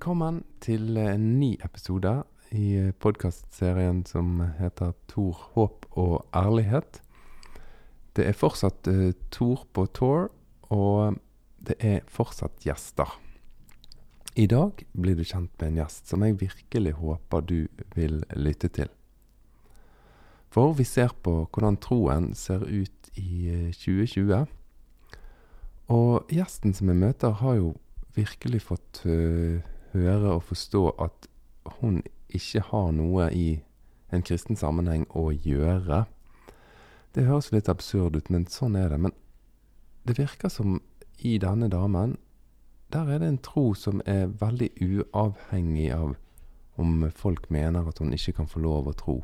Velkommen til en ny episode i podkastserien som heter Tor, håp og ærlighet. Det er fortsatt uh, Tor på tour, og det er fortsatt gjester. I dag blir du kjent med en gjest som jeg virkelig håper du vil lytte til. For vi ser på hvordan troen ser ut i 2020. Og gjesten som jeg møter, har jo virkelig fått uh, høre og forstå at hun ikke har noe i en kristen sammenheng å gjøre. Det høres litt absurd ut, men sånn er det. Men det virker som i denne damen Der er det en tro som er veldig uavhengig av om folk mener at hun ikke kan få lov å tro.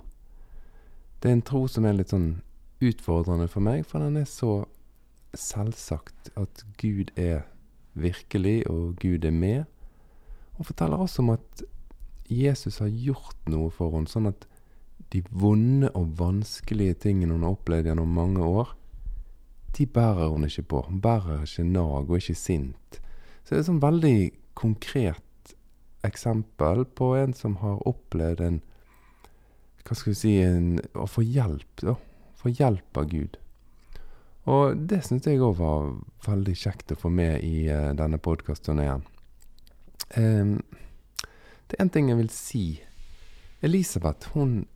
Det er en tro som er litt sånn utfordrende for meg, for den er så selvsagt at Gud er virkelig, og Gud er med. Og forteller også om at Jesus har gjort noe for henne, sånn at de vonde og vanskelige tingene hun har opplevd gjennom mange år, de bærer hun ikke på. Hun bærer ikke nag og ikke sint. Så det er et sånn veldig konkret eksempel på en som har opplevd en Hva skal vi si en, Å få hjelp. Da. Få hjelp av Gud. Og det syns jeg òg var veldig kjekt å få med i uh, denne podkast-turneen. Um, det er en ting jeg vil si. Elisabeth, hun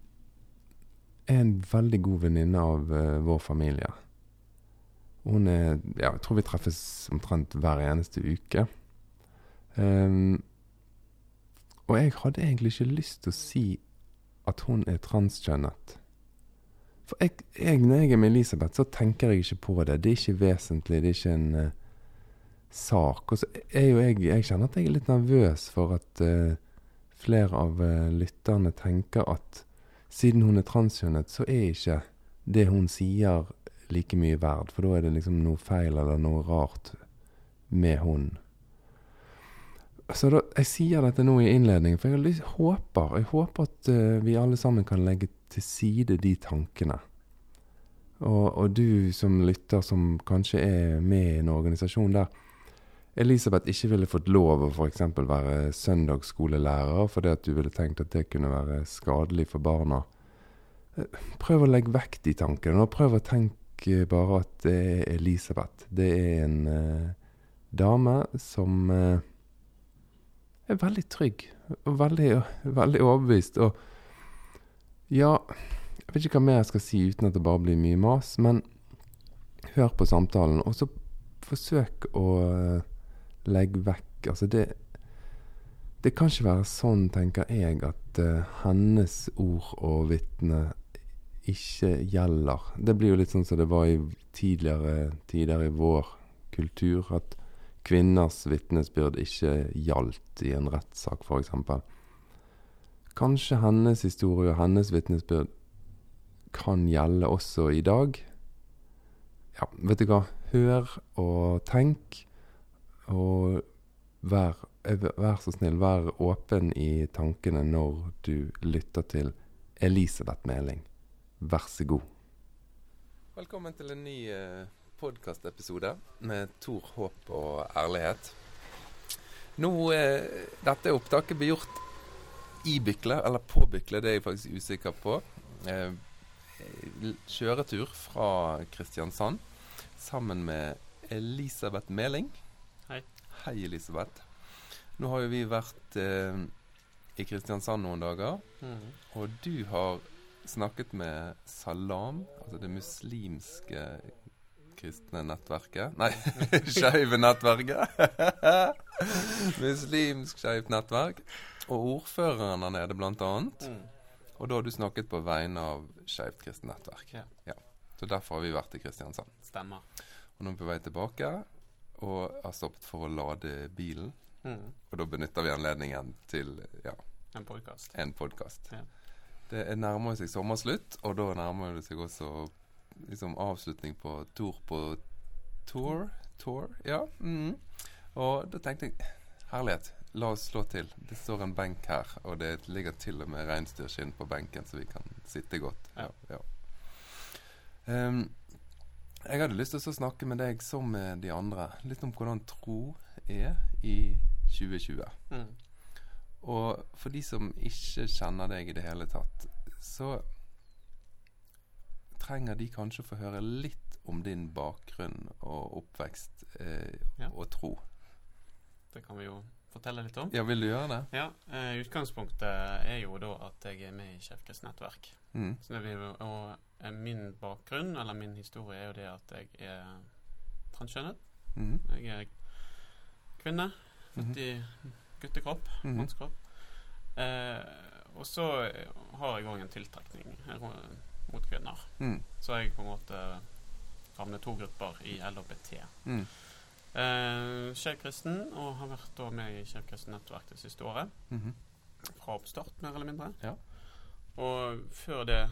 er en veldig god venninne av uh, vår familie. Hun er Ja, jeg tror vi treffes omtrent hver eneste uke. Um, og jeg hadde egentlig ikke lyst til å si at hun er transkjønnet. For jeg, jeg, når jeg er med Elisabeth, så tenker jeg ikke på det. Det er ikke vesentlig. Det er ikke en uh, sak. Og så er jo jeg Jeg kjenner at jeg er litt nervøs for at uh, flere av uh, lytterne tenker at siden hun er transkjønnet, så er ikke det hun sier like mye verd. For da er det liksom noe feil eller noe rart med hun. Så da, jeg sier dette nå i innledningen, for jeg lyst, håper, jeg håper at uh, vi alle sammen kan legge til side de tankene. Og, og, du som lytter, som kanskje er med i en organisasjon der Elisabeth ikke ville fått lov å f.eks. være søndagsskolelærer fordi at du ville tenkt at det kunne være skadelig for barna. Prøv å legge vekk de tankene, og prøv å tenke bare at det er Elisabeth. Det er en eh, dame som eh, er veldig trygg og veldig, veldig overbevist. Og ja Jeg vet ikke hva mer jeg skal si uten at det bare blir mye mas, men hør på samtalen, og så forsøk å legge vekk Altså, det Det kan ikke være sånn, tenker jeg, at uh, hennes ord og vitne ikke gjelder. Det blir jo litt sånn som det var i tidligere tider i vår kultur, at kvinners vitnesbyrd ikke gjaldt i en rettssak, f.eks. Kanskje hennes historie og hennes vitnesbyrd kan gjelde også i dag. Ja, vet du hva. Hør og tenk, og vær, vær så snill, vær åpen i tankene når du lytter til Elisabeth Meling. Vær så god. Velkommen til en ny uh podkastepisode med Tor Håp og ærlighet. Nå, eh, Dette opptaket blir gjort i Bykle, eller på Bykle, det er jeg faktisk usikker på. Eh, kjøretur fra Kristiansand sammen med Elisabeth Meling. Hei. Elisabeth. Nå har jo vi vært eh, i Kristiansand noen dager, Mm. og du har snakket med Salam, altså det muslimske kristne nettverket Nei, skeive nettverket. Muslimsk skeivt nettverk. Og ordføreren der nede, blant annet. Mm. Og da har du snakket på vegne av Skeivt kristent nettverk. Ja. Så derfor har vi vært i Kristiansand. Stemmer. Og nå er vi på vei tilbake, og har stoppet for å lade bilen. Mm. Og da benytter vi anledningen til ja, En podkast. en podcast. Ja. Det er nærmer seg sommerslutt, og da nærmer det seg også liksom avslutning på Tour på Tour. Tour, ja. Mm. Og da tenkte jeg herlighet, la oss slå til. Det står en benk her, og det ligger til og med reinsdyrskinn på benken, så vi kan sitte godt. Ja. ja. Ehm, jeg hadde lyst til å snakke med deg som med de andre, litt om hvordan tro er i 2020. Mm. Og for de som ikke kjenner deg i det hele tatt, så trenger de kanskje å få høre litt om din bakgrunn og oppvekst eh, Ja. og tro. Det kan vi jo fortelle litt om. Ja, vil du gjøre det? Ja, eh, Utgangspunktet er jo da at jeg er med i Kirkens nettverk. Mm. Så det vil, og min bakgrunn, eller min historie, er jo det at jeg er transkjønnet. Mm. Jeg er kvinne, Mhm. født i guttekropp, Mhm. mannskropp. Eh, og så har jeg òg en tiltrekning eh, mot kvinner. Mm. Så jeg på en måte havner to grupper i LHBT. Mm. Eh, Skeiv kristen, og har vært da med i Skeiv kristen nettverk det siste året. Mhm. Fra oppstart, mer eller mindre. Ja. Og før det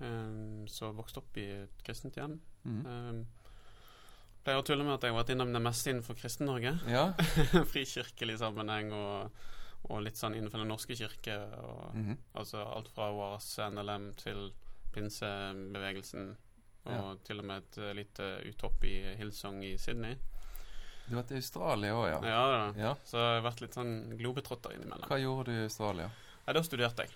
eh, så vokste opp i et kristent hjem. Mm. Eh, pleier å tulle med at jeg har vært innom det meste innenfor Kristen-Norge. Ja. Frikirkelig sammenheng og, og litt sånn innenfor Den norske kirke. Og, Mhm. Altså alt fra OAS, NLM til pinsebevegelsen. Og Ja. til og med et eh, lite uthopp i Hillsong i Sydney. Du har vært i Australia òg, ja. Ja, ja. Så jeg har vært litt sånn globetrotter innimellom. Hva gjorde du i Australia? Ja, da studerte jeg.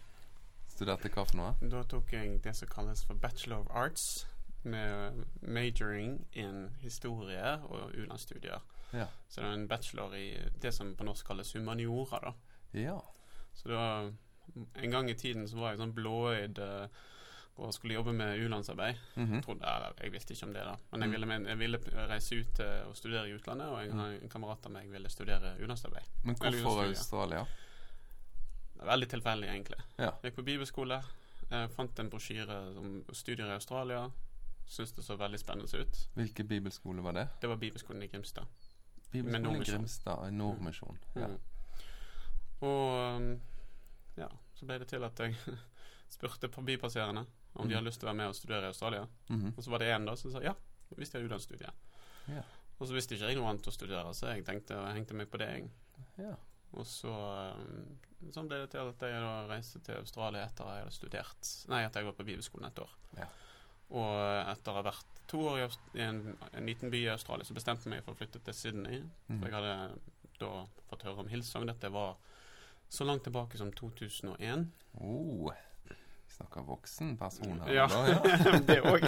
Studerte hva for noe? Da tok jeg det som kalles for Bachelor of Arts, med majoring in historie og u-landsstudier. Ja. Så det er en bachelor i det som på norsk kalles humaniora, da. Ja. Så da En gang i tiden så var jeg sånn blåøyd eh, og skulle jobbe med u-landsarbeid. Mhm. Trodde, jeg, jeg visste ikke om det, da. Men jeg Mm. ville, jeg ville reise ut eh, og studere i utlandet, og en, en kamerat av meg ville studere u-landsarbeid. Men hvorfor Australia. Veldig tilfeldig, egentlig. Ja. Gikk på bibelskole, eh, fant en brosjyre om studier i Australia. Syntes det så veldig spennende ut. Hvilken bibelskole var det? Det var bibelskolen i Grimstad. Bibelskolen i Grimstad. i Nordmisjon. Ja. Mm. Og um, ja, så ble det til at jeg spurte forbipasserende om de Mm. hadde lyst til å være med og studere i Australia. -hmm. Og så var det én da som sa ja, visst jeg utdanningsstudie. Ja. Og så visste ikke jeg noe annet å studere, så jeg tenkte hengte meg på det. jeg. ja. Og så um, sånn ble det til at jeg da reiste til Australia etter at jeg hadde studert Nei, etter jeg var på bibelskolen et år. Ja. Og etter å ha vært to år i, i en, en liten by i Australia, så bestemte jeg meg for å flytte til Sydney. Mm. For jeg hadde da fått høre om Hillsong. Dette var så langt tilbake som 2001. Oh, vi snakker voksen person her. Ja, da, ja. det òg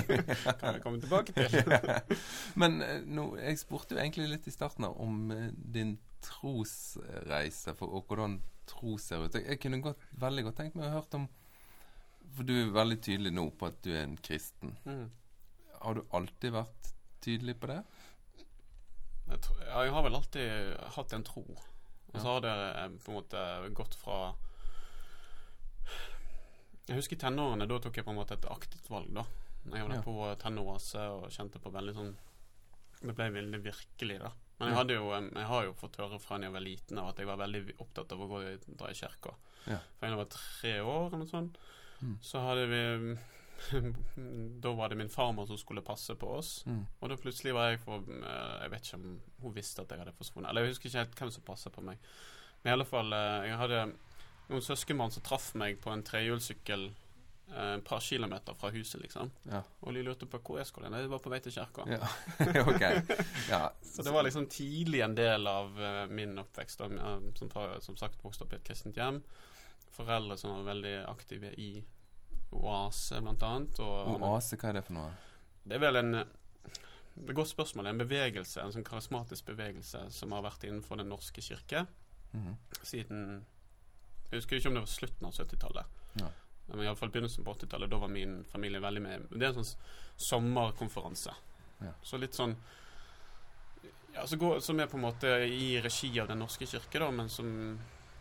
kan vi komme tilbake til. Men eh, nå, jeg spurte jo egentlig litt i starten om eh, din trosreise for, og hvordan tro ser ut. Jeg, jeg kunne godt, veldig godt tenkt meg å hørt om For du er veldig tydelig nå på at du er en kristen. Mm. Har du alltid vært tydelig på det? Jeg, tror, jeg har vel alltid hatt en tro. Og så har det eh, på en måte gått fra Jeg husker i tenårene, da tok jeg på en måte et aktivt valg, da. Jeg var Ja. på tenåraset og kjente på veldig sånn Det ble veldig virkelig, da. Men jeg, hadde jo, jeg har jo fått høre fra da jeg var liten av at jeg var veldig opptatt av å gå i, dra i kirka. Ja. For da jeg var tre år eller noe sånt, Mm. så hadde vi Da var det min farmor som skulle passe på oss. Mm. Og da plutselig var jeg for eh, Jeg vet ikke om hun visste at jeg hadde forsvunnet. Eller jeg husker ikke helt hvem som passet på meg. Men i alle fall eh, Jeg hadde noen søskenbarn som traff meg på en trehjulssykkel eh, et par kilometer fra huset, liksom. Ja. Og de lurte på hvor jeg skulle. Nei, jeg var på vei til kirka. ja. okay. Ja. Så det var liksom tidlig en del av uh, min oppvekst. Da, eh, som, tar, som sagt vokste opp i et kristent hjem. Foreldre som var veldig aktive i Oase, blant annet. Og, Oase, hva er det for noe? Det er vel en Det er godt spørsmål. En bevegelse, en sånn karismatisk bevegelse som har vært innenfor Den norske kirke Mhm. siden Jeg husker ikke om det var slutten av 70-tallet. Men iallfall begynnelsen på 80-tallet. Da var min familie veldig med. Det er en sånn sommerkonferanse. Ja. Så litt sånn ja, så går, Som er på en måte i regi av Den norske kirke, da, men som,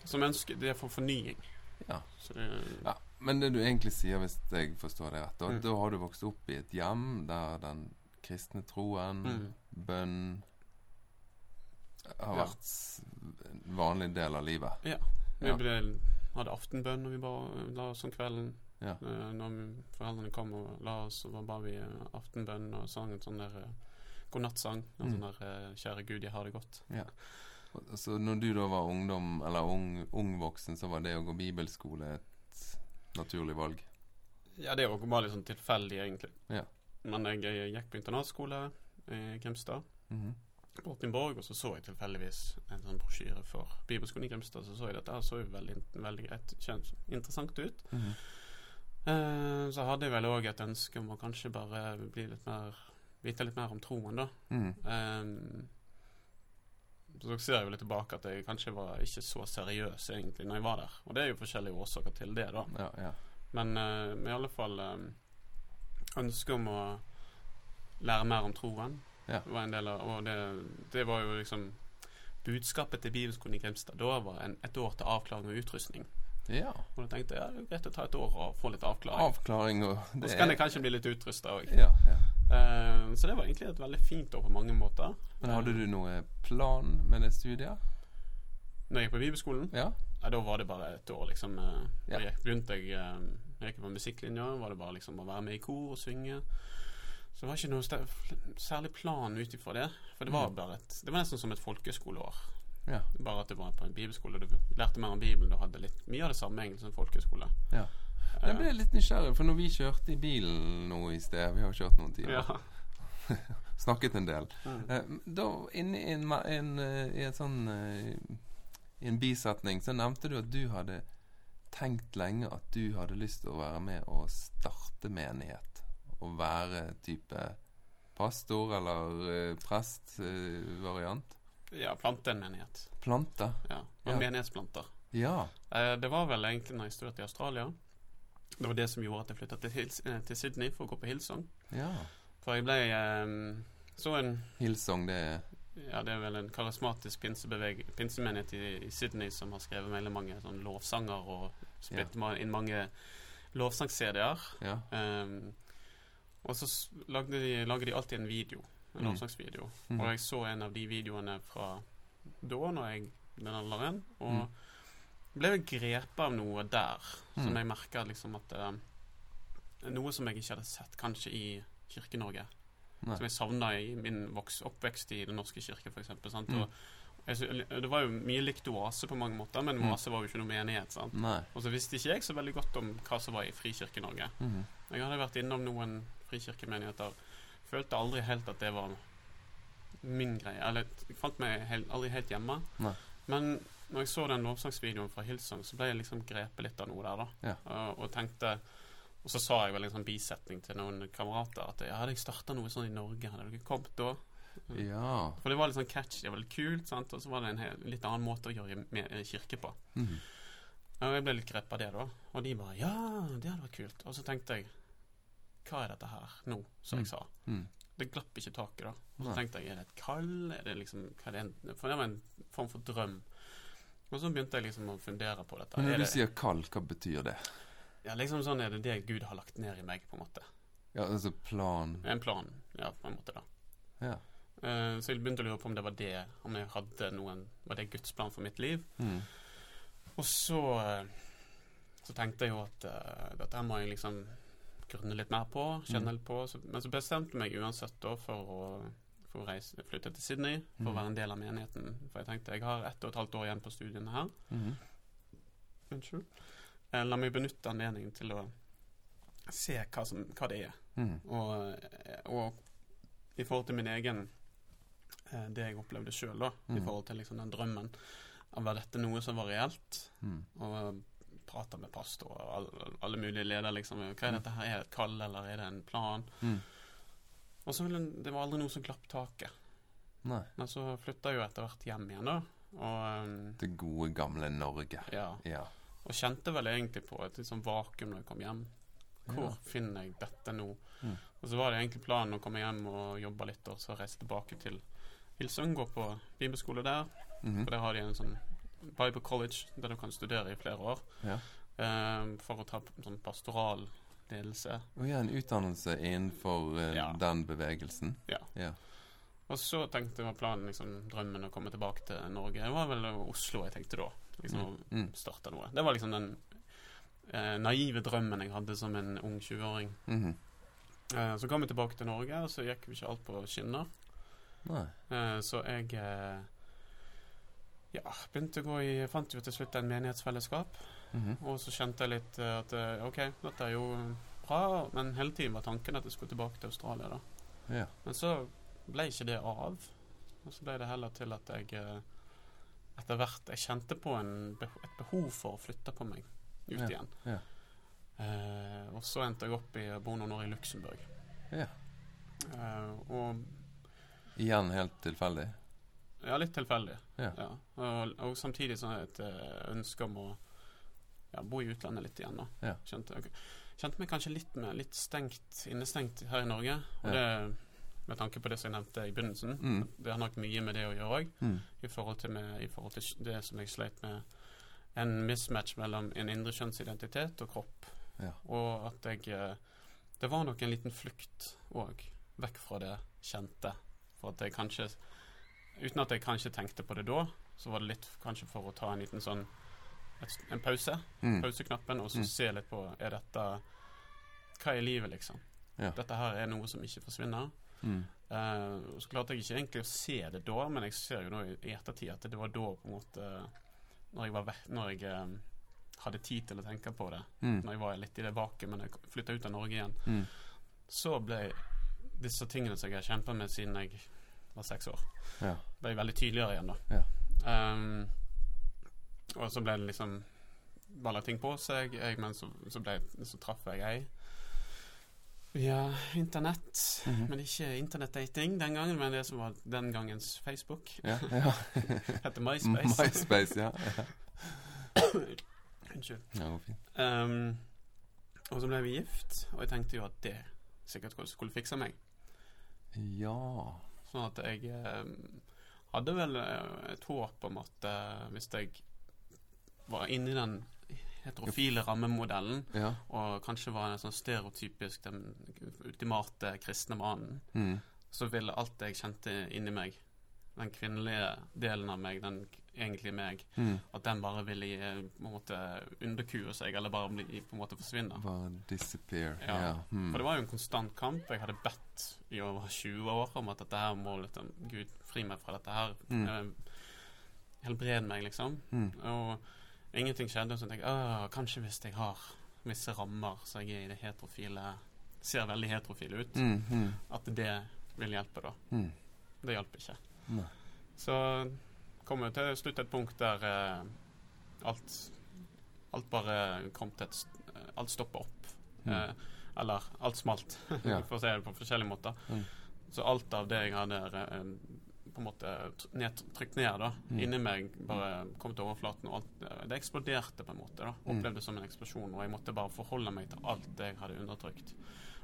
som ønsker Det er for fornying. Ja. Så det, ja. Men det du egentlig sier, hvis jeg forstår det rett, da, Mm. da har du vokst opp i et hjem der den kristne troen, Mm. bønn har vært en vanlig del av livet. Vi Ja. ble, hadde aftenbønn når vi bare la oss om kvelden. Ja. Eh, Når foreldrene kom og la oss, så ba vi eh, aftenbønn og sang en sånn der eh, godnattsang. En Mm. sånn der 'Kjære Gud, jeg har det godt'. Ja. Så når du da var ungdom, eller ung, ung voksen, så var det å gå bibelskole et naturlig valg? Ja, det var bare litt sånn tilfeldig, egentlig. Ja. Men jeg, jeg gikk på internatskole i Grimstad. Mhm. Bortenborg, og så så jeg tilfeldigvis en sånn brosjyre for Bibelskolen i Grimstad. Så så jeg dette her så jo veldig, veldig greit, kjent, interessant ut. Mhm. Eh, så hadde jeg vel òg et ønske om å kanskje bare bli litt mer vite litt mer om troen, da. Mm. Um, så ser jeg jo litt tilbake at jeg kanskje var ikke så seriøs egentlig når jeg var der. Og det er jo forskjellige årsaker til det, da. Ja, ja. Men uh, i alle fall um, ønsket om å lære mer om troen Ja. var en del av Og det, det var jo liksom Budskapet til Bibelskolen i Grimstad da var en, et år til avklaring og utrustning. ja. Og da tenkte jeg ja, det er greit å ta et år og få litt avklaring. Avklaring og og så kan jeg kanskje bli litt utrusta òg. ja, ja. så det var egentlig et veldig fint år på mange måter. Men hadde du noe plan med det studiet? Når jeg gikk på bibelskolen, Ja? ja, da var det bare et år, liksom. Uh, Ja. Da begynte jeg uh, Jeg gikk på musikklinja, var det bare liksom å være med i kor og synge. Så det var ikke noe særlig plan ut ifra det. For det var Mm. bare et Det var nesten som et folkeskoleår. Ja. Bare at det var på en bibelskole. Du lærte mer om Bibelen. Du hadde litt mye av det samme egentlig som folkeskole. ja. Eh, Jeg ble litt nysgjerrig, for når vi kjørte i bilen nå i sted Vi har kjørt noen timer. ja. Snakket en del. Mm. Eh, da inne i en, en, i en sånn eh, I en bisetning så nevnte du at du hadde tenkt lenge at du hadde lyst til å være med og starte menighet. Og være type pastor eller eh, prest-variant. ja, plantemenighet. en. Plante. Ja. Ja. menighetsplanter. Ja. Eh, det var vel egentlig når jeg studerte i Australia. Det var det som gjorde at jeg flytta til, eh, til Sydney for å gå på Hillsong. ja. For jeg ble eh, så en Hillsong, det er Ja, det er vel en karismatisk pinsemenighet i, i Sydney som har skrevet veldig mange sånn lovsanger og spilt ja. inn mange lovsang-CD-er. Ja. Um, og så lagde de, lager de alltid en video, en Mm. lovsangsvideo. Mm. Og jeg så en av de videoene fra da, når jeg den alderen, og Mm. ble grepet av noe der som Mm. jeg merka liksom at uh, Noe som jeg ikke hadde sett kanskje i Kirke-Norge. Som jeg savna i min voks, oppvekst i Den norske kirke, f.eks. Mm. Og jeg det var jo mye likt Oase på mange måter, men Mm. Oase var jo ikke noe menighet. sant? Og så visste ikke jeg så veldig godt om hva som var i Frikirke-Norge. Mm. Jeg hadde vært innom noen frikirkemenigheter. Følte aldri helt at det var min greie. Eller jeg fant meg helt, aldri helt hjemme. Nei. Men når jeg så den lovsangsvideoen fra Hillsong, så ble jeg liksom grepet litt av noe der, da. Ja. Og, og tenkte Og så sa jeg vel en sånn bisetning til noen kamerater at ja, hadde jeg starta noe sånn i Norge, hadde dere kommet da? Ja. For det var litt sånn catchy, det var litt kult, sant? og så var det en hel, litt annen måte å gjøre i- med, kirke på. Mm. Og jeg ble litt grepet av det, da. Og de bare Ja, det hadde vært kult. Og så tenkte jeg Hva er dette her nå, som jeg Mm. sa? Mm. Det glapp ikke taket, da. Og så tenkte jeg er det et kall? Er det liksom er det en, For det var en form for drøm. Og så begynte jeg liksom å fundere på dette. Men når du det, sier kall, hva betyr det? ja, liksom sånn er det det Gud har lagt ned i meg, på en måte. Ja, altså plan En plan, ja, på en måte, da. Ja. Uh, så jeg begynte å lure på om det var det Om jeg hadde noen Var det Guds plan for mitt liv? Mm. Og så eh, Så tenkte jeg jo at uh, dette her må jeg liksom grunne litt mer på, kjenne Mm. litt på. Så, men så bestemte jeg meg uansett da for å, for å reise, flytte til Sydney for å Mm. være en del av menigheten. For jeg tenkte jeg har ett og et halvt år igjen på studiene her. Mm. Unnskyld. Eh, la meg benytte anledningen til å se hva, som, hva det er. Mm. Og, og i forhold til min egen eh, Det jeg opplevde sjøl, da. I Mm. forhold til liksom den drømmen. Var dette noe som var reelt? Mm. Og prata med pastor og alle, alle mulige ledere, liksom. Hva er Mm. dette her? Er det et kall, eller er det en plan? Mm. Og så ville Det var aldri noe som glapp taket. Nei. Men så flytta jeg jo etter hvert hjem igjen, da. Og um, Det gode, gamle Norge. ja. Ja. Og kjente vel egentlig på et litt sånn vakuum når jeg kom hjem. Hvor Ja. finner jeg dette nå? Mm. Og så var det egentlig planen å komme hjem og jobbe litt, og så reise tilbake til Hilsung, gå på bibelskole der. Mhm. For der har de en sånn Bible College der du kan studere i flere år. Ja. um, for å ta sånn pastoral ledelse. Og ja, en utdannelse innenfor uh, Ja. den bevegelsen. Ja. Ja. Og så tenkte var planen liksom, drømmen å komme tilbake til Norge. Det var vel Oslo jeg tenkte da. Liksom Mm. å Mm. starte noe. Det var liksom den uh, naive drømmen jeg hadde som en ung 20-åring. Mm -hmm. uh, så kom jeg tilbake til Norge, og så gikk jo ikke alt på skinner. Så jeg ja, begynte å gå i Fant jo til slutt en menighetsfellesskap. Mhm. Og så kjente jeg litt eh, at eh, OK, dette er jo bra, men hele tiden var tanken at jeg skulle tilbake til Australia, da. Ja. Men så ble ikke det av. Og så ble det heller til at jeg eh, etter hvert Jeg kjente på en, et behov for å flytte på meg ut Ja, igjen. ja. Eh, og så endte jeg opp i å bo noen år i Luxembourg. Ja. Eh, og Igjen helt tilfeldig. Ja, litt tilfeldig. Ja. Og, og samtidig sånn et eh, ønske om å ja, bo i utlandet litt igjen. da Ja. Kjente, kjente meg kanskje litt, med, litt stengt, innestengt her i Norge. Og Ja. det med tanke på det som jeg nevnte i begynnelsen. Mm. Det har nok mye med det å gjøre òg. Mm. I, i forhold til det som jeg sleit med. En mismatch mellom en indre kjønnsidentitet og kropp. Ja. Og at jeg eh, Det var nok en liten flukt òg, vekk fra det kjente. For at jeg kanskje Uten at jeg kanskje tenkte på det da, så var det litt kanskje for å ta en liten sånn et, En pause. Mm. Pauseknappen, og så Mm. se litt på Er dette Hva er livet, liksom? Ja. Dette her er noe som ikke forsvinner. Mm. Uh, så klarte jeg ikke egentlig å se det da, men jeg ser jo nå i, i ettertid at det var da på en måte Når jeg, var når jeg um, hadde tid til å tenke på det, Mm. når jeg var litt i det vakuumet, men jeg flytta ut av Norge igjen, Mm. så ble disse tingene som jeg har kjempa med siden jeg var seks år, Ja. ble veldig tydeligere igjen, da. Ja. Um, og så ble det liksom balla ting på seg, jeg, men så, så, ble, så traff jeg ei via internett. Mhm. Men ikke internettdating den gangen, men det som var den gangens Facebook. Ja. ja. Heter MySpace. MySpace, ja. ja. Unnskyld. ja går fint. Um, og så ble vi gift, og jeg tenkte jo at det sikkert skulle fikse meg. Ja. Sånn at jeg eh, hadde vel eh, et håp om at eh, hvis jeg var inni den heterofile rammemodellen, Ja. og kanskje var en sånn stereotypisk den ultimate kristne mannen, Mm. så ville alt jeg kjente inni meg, den kvinnelige delen av meg, den egentlige meg, Mm. at den bare ville eh, på en måte underkue seg, eller bare bli, på en måte forsvinne. Bare disappear. Ja. Yeah. Mm. For det var jo en konstant kamp. Jeg hadde bedt i over 20 år om at dette her må liksom Gud, fri meg fra dette her. Mm. Eh, helbred meg, liksom. Mm. Og ingenting skjedde. Så tenkte jeg kanskje hvis jeg har visse rammer, så jeg er i det heterofile Ser veldig heterofil ut, Mm. Mm. at det vil hjelpe, da. Det hjalp ikke. Nei. Så kommer vi til slutt et punkt der eh, alt Alt bare kom til et eh, Alt stoppa opp. Mm. Eh, eller alt smalt, Ja. for å si det på forskjellige måter. Mm. Så alt av det jeg hadde eh, på en måte ned, trykt ned da, Mm. inni meg, bare kom til overflaten. Og alt, eh, det eksploderte på en måte. da, opplevde Opplevdes som en eksplosjon. Og jeg måtte bare forholde meg til alt det jeg hadde undertrykt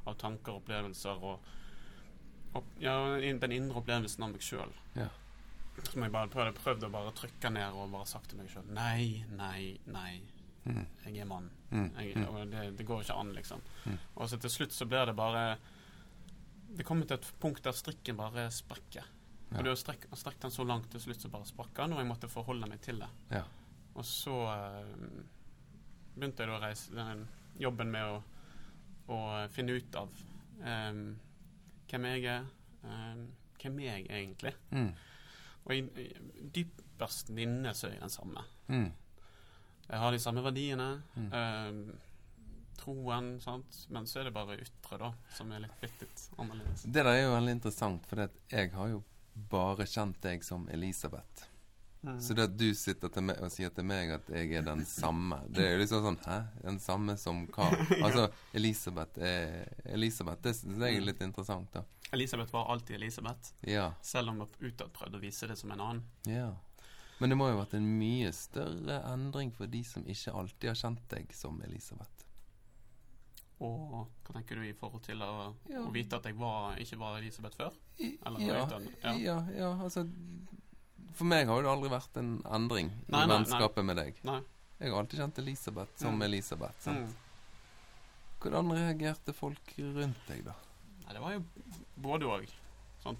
av tanker opplevelser. Og, og ja, den indre opplevelsen av meg sjøl. Ja. Som jeg bare prøvde, prøvde å bare trykke ned og bare sagt til meg sjøl Nei, nei, nei. Mm. Jeg er mann. Mm. Jeg, Mm. det, det går ikke an, liksom. Mm. Og så til slutt så blir det bare Det kommer til et punkt der strikken bare sprekker. Ja. Og du har strekt, strekt den så langt til slutt så bare sprakk den, og jeg måtte forholde meg til det. Ja. Og så øh, begynte jeg da å reise den jobben med å, å finne ut av eh, hvem jeg er, um, hvem er jeg egentlig? Mm. Og i, i dypest inne så er jeg den samme. Mm. Jeg har de samme verdiene. Mm. Um, troen, sant. Men så er det bare ytre, da, som er litt litt annerledes. Det der er jo veldig interessant, for jeg har jo bare kjent deg som Elisabeth. Mm. Så det at du sitter til meg og sier til meg at jeg er den samme, det er jo liksom sånn Hæ? Den samme som hva? Altså, Elisabeth er Elisabeth, det syns jeg er litt interessant, da. Elisabeth var alltid Elisabeth, Ja. selv om jeg utad prøvde å vise det som en annen. Ja. Men det må jo ha vært en mye større endring for de som ikke alltid har kjent deg som Elisabeth. Og hva tenker du i forhold til å, Ja. å vite at jeg var, ikke var Elisabeth før? Eller ja, ja. ja, altså For meg har det aldri vært en endring i Nei, nei, nei. vennskapet med deg. Nei. Jeg har alltid kjent Elisabeth som Mm. Elisabeth. Sant? Mm. Hvordan reagerte folk rundt deg, da? Nei, det var jo både òg.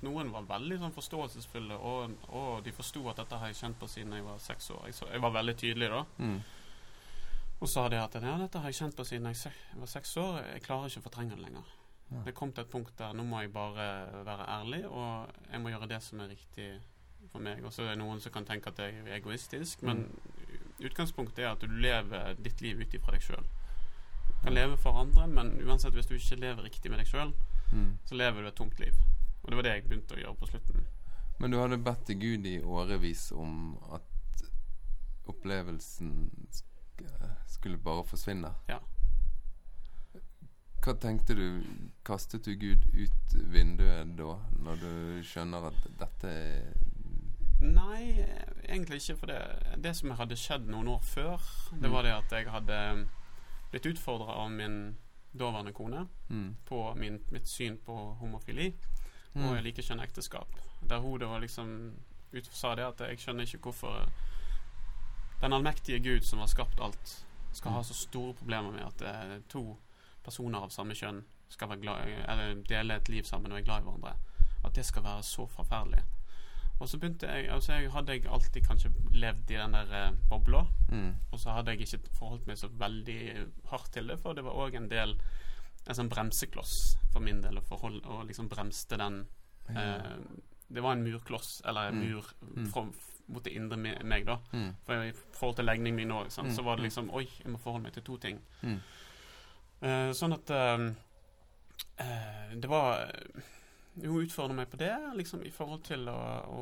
Noen var veldig sånn forståelsesfulle, og, og de forsto at dette har jeg kjent på siden jeg var seks år. Jeg, så, jeg var veldig tydelig da. Mm. Og sa det at ja, dette har jeg kjent på siden jeg se- var seks år. Jeg klarer ikke å fortrenge det lenger. Ja. Det kom til et punkt der nå må jeg bare være ærlig, og jeg må gjøre det som er riktig for meg. Og så er det noen som kan tenke at jeg er egoistisk, men utgangspunktet er at du lever ditt liv ut ifra deg sjøl. Du kan leve for andre, men uansett hvis du ikke lever riktig med deg sjøl, Mm. så lever du et tungt liv. Og det var det jeg begynte å gjøre på slutten. Men du hadde bedt til Gud i årevis om at opplevelsen skulle bare forsvinne? Ja. Hva tenkte du? Kastet du Gud ut vinduet da, når du skjønner at dette er Nei, egentlig ikke. For det, det som hadde skjedd noen år før, det Mm. var det at jeg hadde blitt utfordra av min daværende kone mm. på min, mitt syn på homofili Mm. og likekjønn ekteskap. Der hun da liksom ut, sa det at jeg skjønner ikke hvorfor den allmektige Gud som har skapt alt, skal ha så store problemer med at eh, to personer av samme kjønn skal være glad, eller dele et liv sammen og være glad i hverandre. At det skal være så forferdelig. Og så begynte jeg altså jeg hadde jeg alltid kanskje levd i den der eh, bobla. Mm. Og så hadde jeg ikke forholdt meg så veldig hardt til det, for det var òg en del En sånn bremsekloss for min del å forholde Og liksom bremste den eh, Det var en murkloss, eller en Mm. mur Mm. fra, mot det indre me meg, da. Mm. For i forhold til legningen min òg, Mm. så var det Mm. liksom Oi, jeg må forholde meg til to ting. Mm. Eh, sånn at eh, eh, Det var Hun utfordret meg på det, liksom i forhold til å, å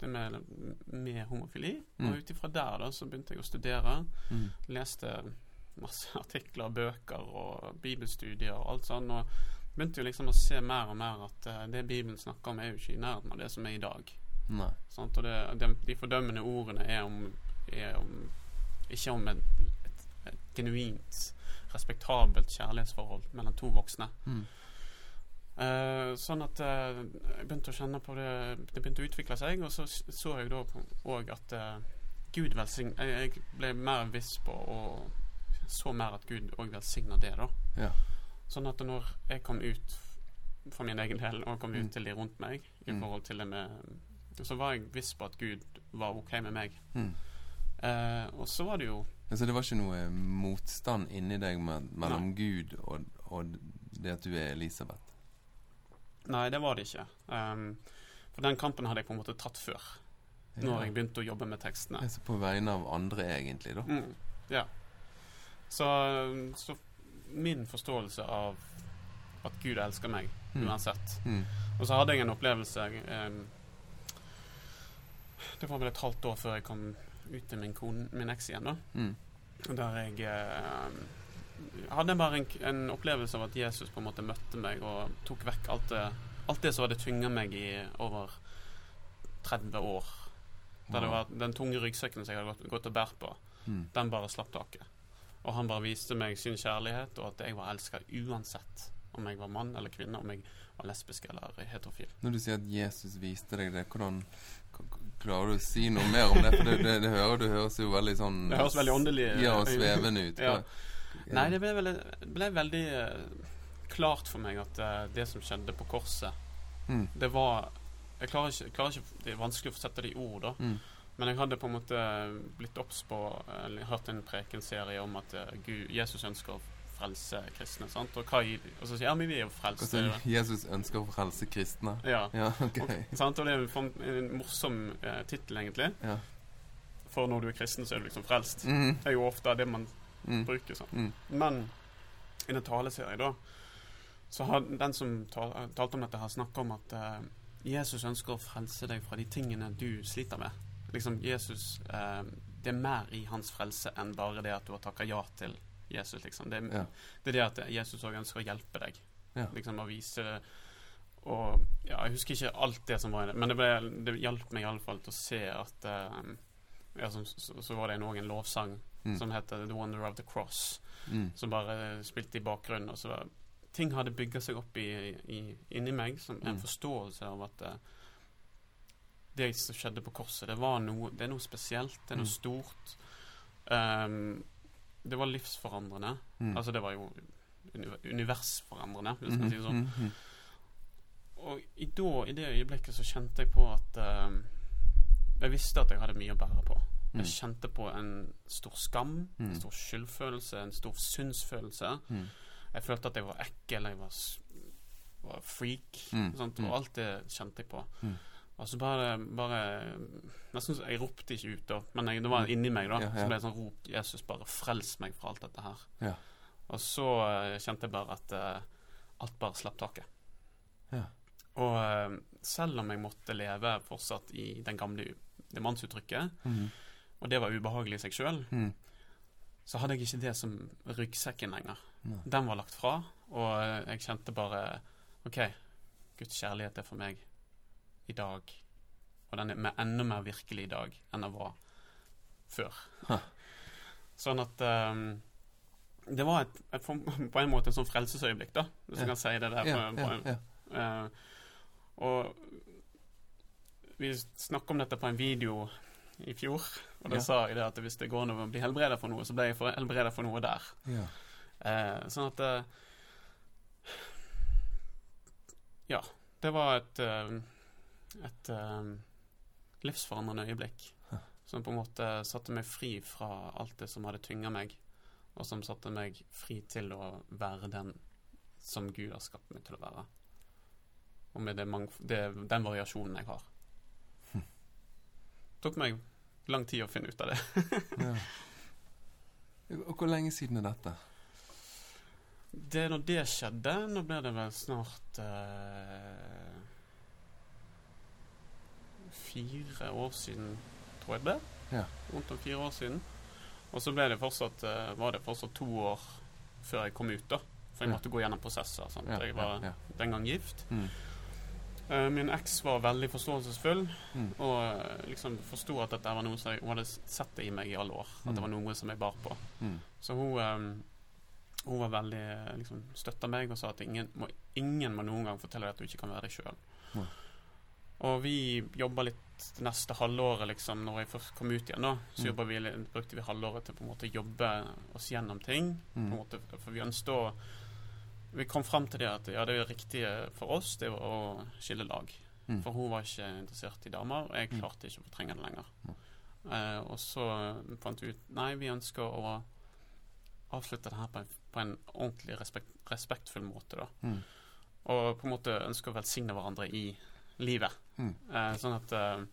det med, med homofili. Mm. Og ut ifra der da, så begynte jeg å studere. Mm. Leste masse artikler, bøker og bibelstudier og alt sånn. Og begynte jo liksom å se mer og mer at uh, det Bibelen snakker om, er jo ikke i nærheten av det som er i dag. Nei. Og det, de, de fordømmende ordene er om, er om ikke om et, et, et genuint, respektabelt kjærlighetsforhold mellom to voksne. Mm. Eh, sånn at uh, jeg begynte å kjenne på det Det begynte å utvikle seg, og så så jeg da òg at uh, Gud velsign... Jeg, jeg ble mer viss på og så mer at Gud òg velsigna det, da. Ja. Sånn at når jeg kom ut for min egen del, og kom ut Mm. til de rundt meg, i Mm. forhold til det med Så var jeg viss på at Gud var OK med meg. Mm. Og så var det jo Altså det var ikke noe motstand inni deg mellom Gud og, og det at du er Elisabeth? Nei, det var det ikke. Um, for den kampen hadde jeg på en måte tatt før. Når jeg begynte å jobbe med tekstene. Altså på vegne av andre, egentlig, da. Mm, ja. Så, så min forståelse av at Gud elsker meg Mm. uansett Mm. Og så hadde jeg en opplevelse um, Det var vel et halvt år før jeg kom ut til min, kone, min eks igjen, da. Mm. Der jeg em, hadde bare en, en opplevelse av at Jesus på en måte møtte meg og tok vekk alt det, alt det som hadde tynga meg i over 30 år. Der det var den tunge ryggsekken som jeg hadde gått, gått og båret på Mm. den bare slapp taket. Og han bare viste meg sin kjærlighet, og at jeg var elska uansett om jeg var mann eller kvinne, om jeg var lesbisk eller heterofil. Når du sier at Jesus viste deg det, hvordan Klarer du å si noe mer om det? For det, det, det, hører, det høres jo veldig sånn Det høres veldig åndelig Ja, og svevende ut. Ja. Nei, det ble, veldig, ble veldig eh, klart for meg at eh, det som skjedde på korset, Mm. det var jeg klarer, ikke, jeg klarer ikke Det er vanskelig å sette det i ord, da. Mm. Men jeg hadde på en måte blitt obs på Eller hørt en prekenserie om at eh, Gud, Jesus ønsker å frelse kristne. Sant? Og, hva og så sier ja, men vi er jo frelst. Altså, Jesus ønsker å frelse kristne? Ja. Ja, okay. Og, sant? og det er en, en morsom eh, tittel, egentlig. Ja. For når du er kristen, så er du liksom frelst. Mm. Det er jo ofte det man Mm. sånn Mm. Men i en taleserie, da, så har den som tal, talte om dette, har snakka om at uh, Jesus ønsker å frelse deg fra de tingene du sliter med. Liksom Jesus uh, Det er mer i hans frelse enn bare det at du har takka ja til Jesus, liksom. Det, Ja. det er det at Jesus òg ønsker å hjelpe deg. Ja. Liksom å vise Og ja, jeg husker ikke alt det som var i det, men det, ble, det hjalp meg iallfall til å se at uh, ja, så, så, var det noen en lovsang Mm. som heter The Wonder of the Cross Mm. som bare spilte i bakgrunnen. Og så var, ting hadde bygga seg opp i, i, inni meg som en Mm. forståelse av at eh, det som skjedde på korset, det var noe Det er noe spesielt. Det er noe Mm. stort. Um, det var livsforandrende. Mm. Altså, det var jo universforandrende, hvis man Mhm, sier det sånn. mhm. Og i, da, i det øyeblikket så kjente jeg på at uh, Jeg visste at jeg hadde mye å bære på. Mm. Jeg kjente på en stor skam, Mm. en stor skyldfølelse, en stor synsfølelse. Mm. Jeg følte at jeg var ekkel, jeg var, var freak. Mm, mm. Og alt det kjente jeg på. Mm. Og så bare, bare Nesten Jeg ropte ikke ut, da, men jeg, det var inni meg. da Ja, ja. Så ble det sånn rop Jesus, bare frels meg fra alt dette her. Ja. Og så uh, kjente jeg bare at uh, alt bare slapp taket. Ja. Og uh, selv om jeg måtte leve fortsatt i den gamle det mannsuttrykket, Mm. Og det var ubehagelig i seg sjøl, Mm. så hadde jeg ikke det som ryggsekken lenger. Nei. Den var lagt fra, og jeg kjente bare OK, Guds kjærlighet er for meg i dag. Og den er enda mer virkelig i dag enn den var før. Ha. Sånn at um, Det var et, et, på en måte et sånn frelsesøyeblikk, da, hvis Ja. du kan si det der. på, Ja, på, en, ja. Eh, og vi snakker om dette på en video i fjor, og da Ja. sa jeg det at hvis det går an å bli helbreda for noe, så ble jeg helbreda for noe der. ja. Eh, sånn at eh, Ja. Det var et eh, et eh, livsforandrende øyeblikk. Hæ. Som på en måte satte meg fri fra alt det som hadde tynga meg, og som satte meg fri til å være den som Gud har skapt meg til å være. Og med det det, den variasjonen jeg har. Tok meg lang tid å finne ut av det. ja. Og hvor lenge siden er dette? Det Når det skjedde, nå ble det vel snart eh, fire år siden, tror jeg det. Ja. Rundt om fire år siden. Og så ble det fortsatt, eh, var det fortsatt to år før jeg kom ut, da. For jeg Ja. måtte gå gjennom prosesser. Sant? Ja, Jeg var den gang gift. Mm. Eh, min eks var veldig forståelsesfull Mm. og eh, liksom forsto at dette var noe som jeg, hun hadde sett det i meg i alle år. At Mm. det var noe som jeg bar på. Mm. Så hun, um, hun var veldig liksom, støtta meg og sa at ingen må, ingen må noen gang fortelle deg at du ikke kan være deg sjøl. Og vi jobba litt det neste halvåret, liksom, når jeg først kom ut igjen. da Så Mm. vi, brukte vi halvåret til på en måte jobbe oss gjennom ting. Mm. måte, for vi ønsket å Vi kom fram til det at ja, det riktige for oss det var å skille lag. Mm. For hun var ikke interessert i damer, og jeg Mm. klarte ikke å fortrenge det lenger. Mm. Eh, og så fant vi ut Nei, vi ønsker å avslutte det her på en, på en ordentlig respekt, respektfull måte, da. Mm. Og på en måte ønsker å velsigne hverandre i livet. Mm. Eh, sånn at eh,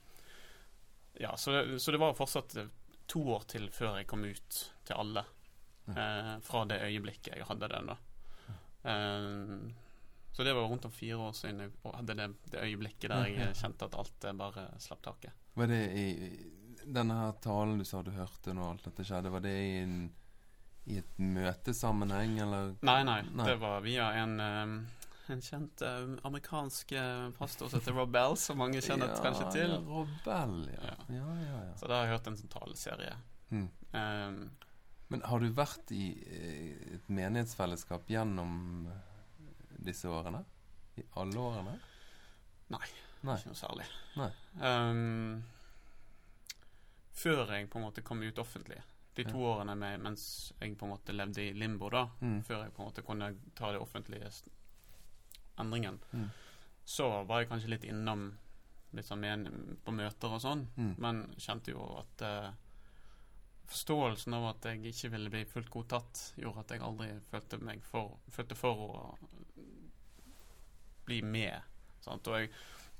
Ja, så det, så det var fortsatt eh, to år til før jeg kom ut til alle. Eh, fra det øyeblikket jeg hadde den, da. Eh, så det var rundt om fire år siden jeg hadde det, det øyeblikket der jeg Ja, ja. kjente at alt eh, bare slapp taket. Var det i denne her talen du sa du hørte når alt dette skjedde, var det i, en, i et møtesammenheng, eller? Nei, nei, Nei. det var via en eh, en kjent amerikansk pastor som heter Rob Bell, som mange kjenner kanskje til. Ja, Robel, ja. Ja. Ja, ja, ja. Så da har jeg hørt en sånn taleserie. Mm. Eh, Men har du vært i eh, et menighetsfellesskap gjennom disse årene? I alle årene? Nei. Nei. Ikke noe særlig. Ehm, før jeg på en måte kom ut offentlig, de to Ja. årene med, mens jeg på en måte levde i limbo, da, Mm. før jeg på en måte kunne ta det offentlige endringen, Mm. så var jeg kanskje litt innom litt sånn men, på møter og sånn, Mm. men kjente jo at eh, Forståelsen av at jeg ikke ville bli fullt godtatt, gjorde at jeg aldri følte meg for, følte for å bli med. Sant? Og jeg,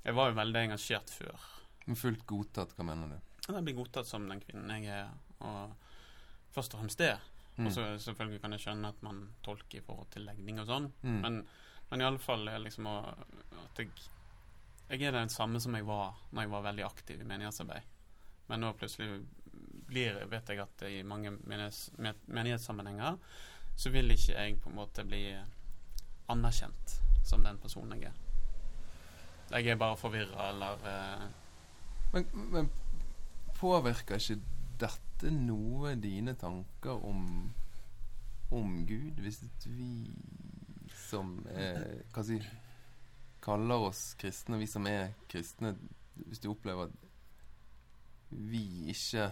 jeg var jo veldig engasjert før. Men fullt godtatt, hva mener du? Jeg blir godtatt som den kvinnen jeg er, og først og fremst det. Mm. Og så selvfølgelig kan jeg skjønne at man tolker i forhold til legning og sånn, Mm. men, men iallfall liksom å, at jeg Jeg er den samme som jeg var når jeg var veldig aktiv i menighetsarbeid. Men nå plutselig blir, vet jeg at i mange menighets, menighetssammenhenger så vil ikke jeg på en måte bli anerkjent som den personen jeg er. Jeg er bare forvirra eller eh, Men, men påvirker ikke dette noe dine tanker om, om Gud, hvis vi som er Hva si Kaller oss kristne, vi som er kristne, hvis du opplever at vi ikke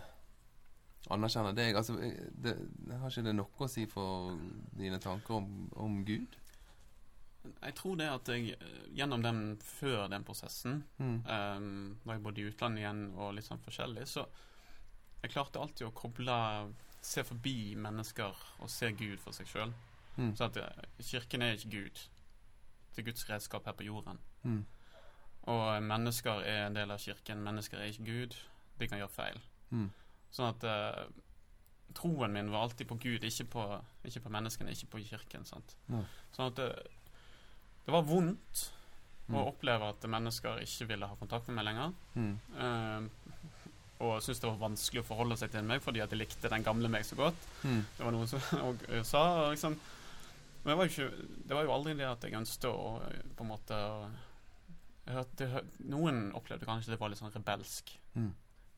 anerkjenner deg altså, det, det, Har ikke det noe å si for dine tanker om, om Gud? Jeg tror det at jeg eh, gjennom den før den prosessen, Mm. um, da jeg bodde i utlandet igjen og litt sånn forskjellig, så jeg klarte alltid å koble Se forbi mennesker og se Gud for seg sjøl. Mm. Så at eh, kirken er ikke Gud. Det er Guds redskap her på jorden. Mm. Og mennesker er en del av kirken. Mennesker er ikke Gud. De kan gjøre feil. Mm. Sånn at uh, troen min var alltid på Gud, ikke på, ikke på menneskene, ikke på kirken. Nei. Sånn at det, det var vondt. Mm. å oppleve at mennesker ikke ville ha kontakt med meg lenger. Mm. Uh, og syntes det var vanskelig å forholde seg til meg fordi at de likte den gamle meg så godt. Mm. Det var noen som og, og sa liksom Men det var, jo ikke, det var jo aldri det at jeg ønsket å eh, på en måte å, jeg hørte, Noen opplevde kanskje det var litt sånn rebelsk.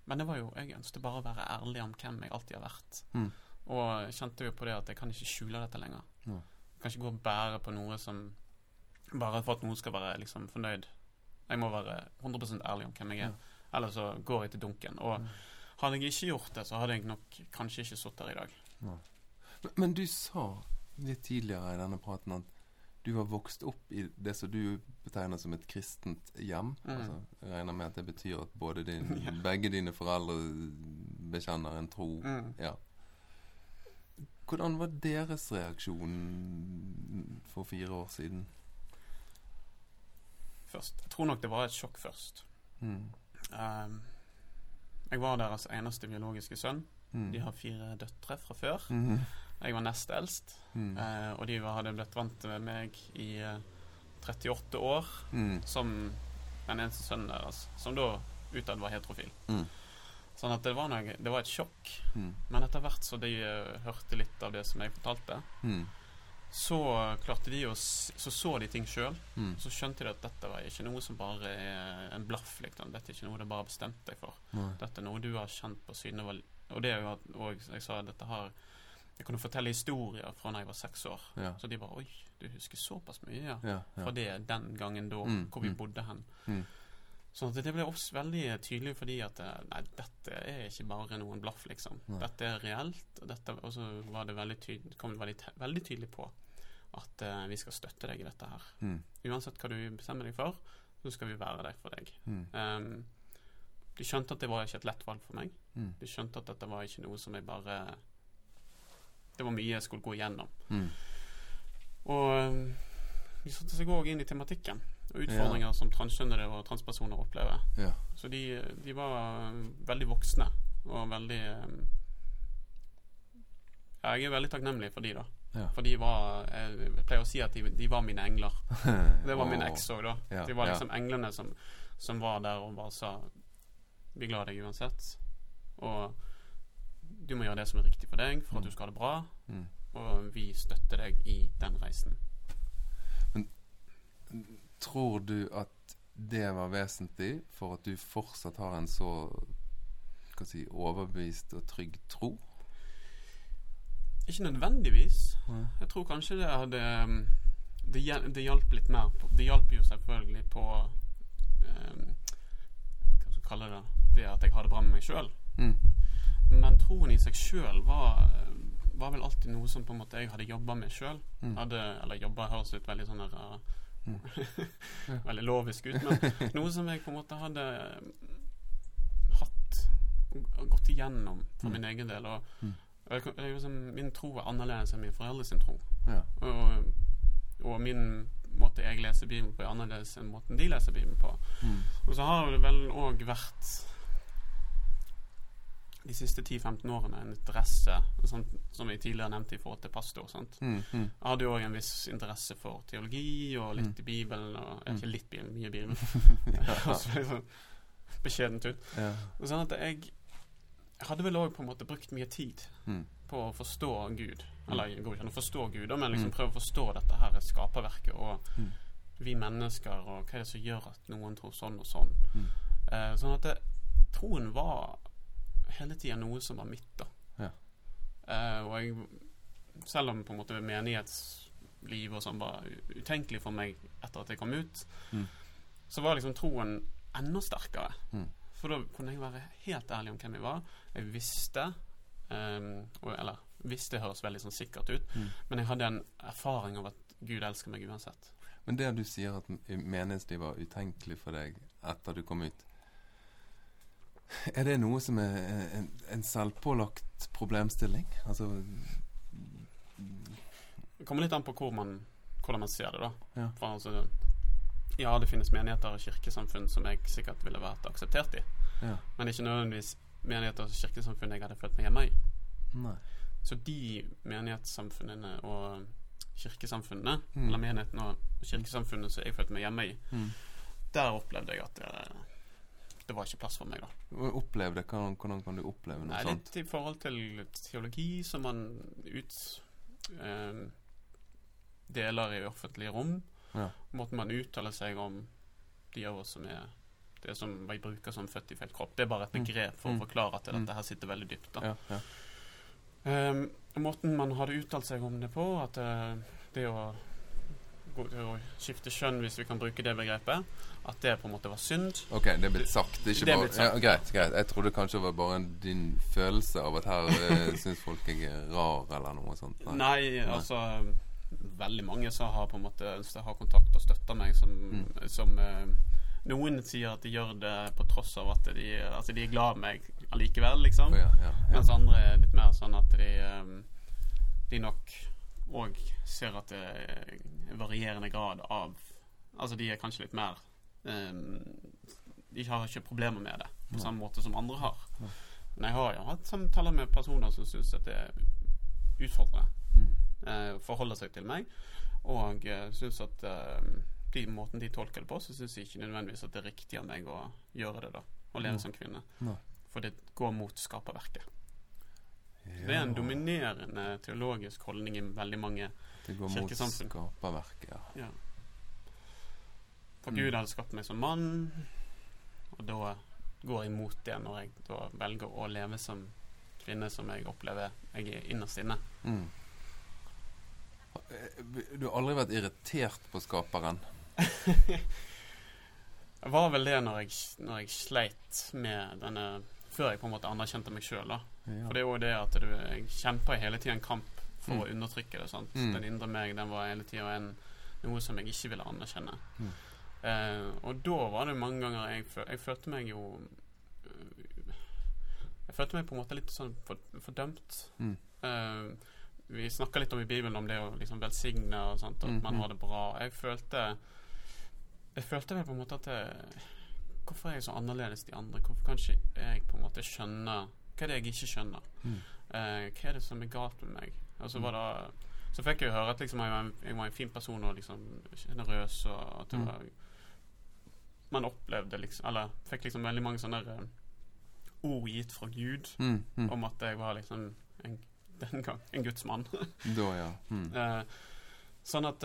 Mm. Men det var jo, jeg ønsket bare å være ærlig om hvem jeg alltid har vært. Mm. Og kjente jo på det at jeg kan ikke skjule dette lenger. Mm. Jeg kan ikke gå og bære på noe som Bare for at noen skal være liksom fornøyd. Jeg må være 100% ærlig om hvem jeg er. eller så går jeg til dunken. Og Mm. hadde jeg ikke gjort det, så hadde jeg nok kanskje ikke sittet her i dag. Men, men du sa litt tidligere i denne praten at du har vokst opp i det som du betegner som et kristent hjem. Mm. Altså, jeg regner med at det betyr at både din, Ja. begge dine foreldre bekjenner en tro. Mm. Ja. Hvordan var deres reaksjon for fire år siden? Først. Jeg tror nok det var et sjokk først. Mm. Um, jeg var deres eneste biologiske sønn. Mm. De har fire døtre fra før. Mhm. Jeg var nest eldst. Mm. eh, og de var, hadde blitt vant med meg i eh, 38 år Mm. som den eneste sønnen deres, som da utad var heterofil. Mm. Sånn at det var, noe, det var et sjokk. Mm. Men etter hvert så de uh, hørte litt av det som jeg fortalte, Mm. så klarte de å Så så de ting sjøl. Mm. Så skjønte de at dette var ikke noe som bare er en blaff. Liksom. Dette er ikke noe du bare bestemte bestemt deg for. Dette er noe du har kjent på siden du Og det er jo at og jeg sa dette har Jeg kunne fortelle historier fra da jeg var seks år. Ja. Så de bare Oi, du husker såpass mye, ja. Ja. Fra det den gangen da, Mm, hvor vi mm. bodde hen. Mm. Sånn at det ble også veldig tydelig fordi at eh, Nei, dette er ikke bare noen blaff, liksom. Nei. Dette er reelt. Og, dette, og så var det veldig tydelig, kom det veldig, veldig tydelig på at uh, vi skal støtte deg i dette her. Mm. Uansett hva du bestemmer deg for, så skal vi være der for deg. Ehm, de skjønte at det var ikke et lett valg for meg. Mm. De skjønte at dette var ikke noe som jeg bare Det var mye jeg skulle gå igjennom. Mm. Og de satte seg òg inn i tematikken og utfordringer som transkjønnede og transpersoner opplever. Ja. Så de, de var eh, veldig voksne og veldig ehm, ja, Jeg er veldig takknemlig for de da. Ja. For de var Jeg pleier å si at de, de var mine engler. Det var min eks òg, da. Ja, De var ja. liksom englene som, som var der og bare sa Vi er glad i deg uansett. Og du må gjøre det som er riktig for deg for at Mm. du skal ha det bra. Mm. Og vi støtter deg i den reisen. Men Tror du at det var vesentlig for at du fortsatt har en så skal si, overbevist og trygg tro? Ikke nødvendigvis. Ja. Jeg tror kanskje det hadde um, Det, det hjalp litt mer på Det hjalp jo selvfølgelig på um, Hva skal jeg kalle det? Det at jeg har det bra med meg sjøl. Mm. Men troen i seg sjøl var, var vel alltid noe som på en måte jeg hadde jobba med sjøl. Mm. Eller jobba høres ut veldig sånn der uh, Mm. Veldig lovisk ut, men noe som jeg på en måte hadde hatt og gått igjennom for Mm. min egen del. Og, Mm. og kan- jeg, liksom, min tro er annerledes enn min foreldres tro. Ja. Og, og min måte jeg leser Bibelen på, er annerledes enn måten de leser Bibelen på. Mm. Og så har det vel òg vært de siste 10-15 årene en interesse, sånn, som jeg tidligere nevnte i forhold til pastor. Mm. Mm. Jeg hadde jo òg en viss interesse for teologi og litt Mm. i Bibelen. Og, Mm. ikke litt Bibelen, mye Bibelen. ja. Liksom, beskjedent ut. ja. Sånn at jeg hadde vel òg på en måte brukt mye tid Mm. på å forstå Gud. Eller jeg går ikke an å forstå Gud, men liksom Mm. prøve å forstå dette her skaperverket og Mm. vi mennesker, og hva er det som gjør at noen tror sånn og sånn. Mm. Eh, sånn at det, troen var hele tida noe som var mitt, da. Ja. Uh, og jeg Selv om på en måte menighetsliv og sånn var utenkelig for meg etter at jeg kom ut, Mm. så var liksom troen enda sterkere. Mm. For da kunne jeg være helt ærlig om hvem jeg var. Jeg visste um, Eller visste høres veldig sånn sikkert ut, Mm. men jeg hadde en erfaring av at Gud elsker meg uansett. Men det du sier at menighetslivet var utenkelig for deg etter du kom ut Er det noe som er en, en selvpålagt problemstilling? Altså Det kommer litt an på hvor man, hvordan man ser det, da. Ja. For altså, ja, det finnes menigheter og kirkesamfunn som jeg sikkert ville vært akseptert i, Ja. men det ikke nødvendigvis menigheter og kirkesamfunn jeg hadde følt meg hjemme i. Nei. Så de menighetssamfunnene og kirkesamfunnene, Mm. eller menighetene og kirkesamfunnet som jeg følte meg hjemme i, Mm. der opplevde jeg at det, det var ikke plass for meg, da. Opplevde, hvordan, hvordan kan du oppleve noe Nei, sånt? litt i forhold til teologi som man ut eh, deler i offentlige rom. Ja. Måten man uttaler seg om de av oss som er det som vi bruker som født i feil kropp. Det er bare et Mm. begrep for Mm. å forklare at Mm. dette her sitter veldig dypt. da. Ja, ja. Um, måten man hadde uttalt seg om det på, at uh, det å skifte kjønn, hvis vi kan bruke det begrepet, at det på en måte var synd. Ok, det er blitt sagt. Det er ikke Det bare. Ja, greit, greit. Jeg trodde kanskje det var bare din følelse av at her uh, syns folk jeg er rar, eller noe sånt. Nei, altså Veldig mange som har på en måte ønsket å ha kontakt og støtter meg, som, Mm. som eh, Noen sier at de gjør det på tross av at de, at de er glad i meg allikevel, liksom. Oh, ja, ja, ja. Mens andre er litt mer sånn at de, eh, de nok òg ser at det er varierende grad av Altså de er kanskje litt mer um, De har ikke problemer med det på samme måte som andre har. Men jeg har jo hatt samtaler med personer som syns at det er utfordrende Mm. eh, forholder seg til meg, og uh, syns at uh, de måten de tolker det på, så syns jeg ikke nødvendigvis at det er riktig av meg å gjøre det, da. Å leve som kvinne. For det går mot skaperverket. Det er en dominerende teologisk holdning i veldig mange kirkesamfunn. Det går mot skaperverket, ja. ja. For Mm. Gud hadde skapt meg som mann, og da går jeg imot det når jeg da velger å leve som kvinne, som jeg opplever jeg er innerst inne. Mm. Du har aldri vært irritert på skaperen? Det var vel det når jeg, når jeg sleit med denne Før jeg på en måte anerkjente meg sjøl. Ja. For det er jo det at du, jeg kjempa hele tida en kamp for Mm. å undertrykke det. sant? Mm. Den indre meg den var hele tida noe som jeg ikke ville anerkjenne. Mm. Eh, og da var det mange ganger jeg, jeg følte meg jo øh, Jeg følte meg på en måte litt sånn for, fordømt. Mm. Eh, vi snakka litt om i Bibelen om det å liksom velsigne og sånt, at Mm, man mm. har det bra. Jeg følte Jeg følte vel på en måte at det, Hvorfor er jeg så annerledes de andre? Hvorfor kan ikke jeg på en måte skjønne Hva er det jeg ikke skjønner? Mm. Uh, hva er det som er galt med meg? Og så var det Så fikk jeg jo høre at liksom jeg, var en, jeg var en fin person og liksom generøs. og at det Mm. var Man opplevde liksom Eller fikk liksom veldig mange sånne eh, ord gitt fra Gud Mm, mm. om at jeg var liksom en, den gang en gudsmann. Da, ja. Mm. Eh, sånn at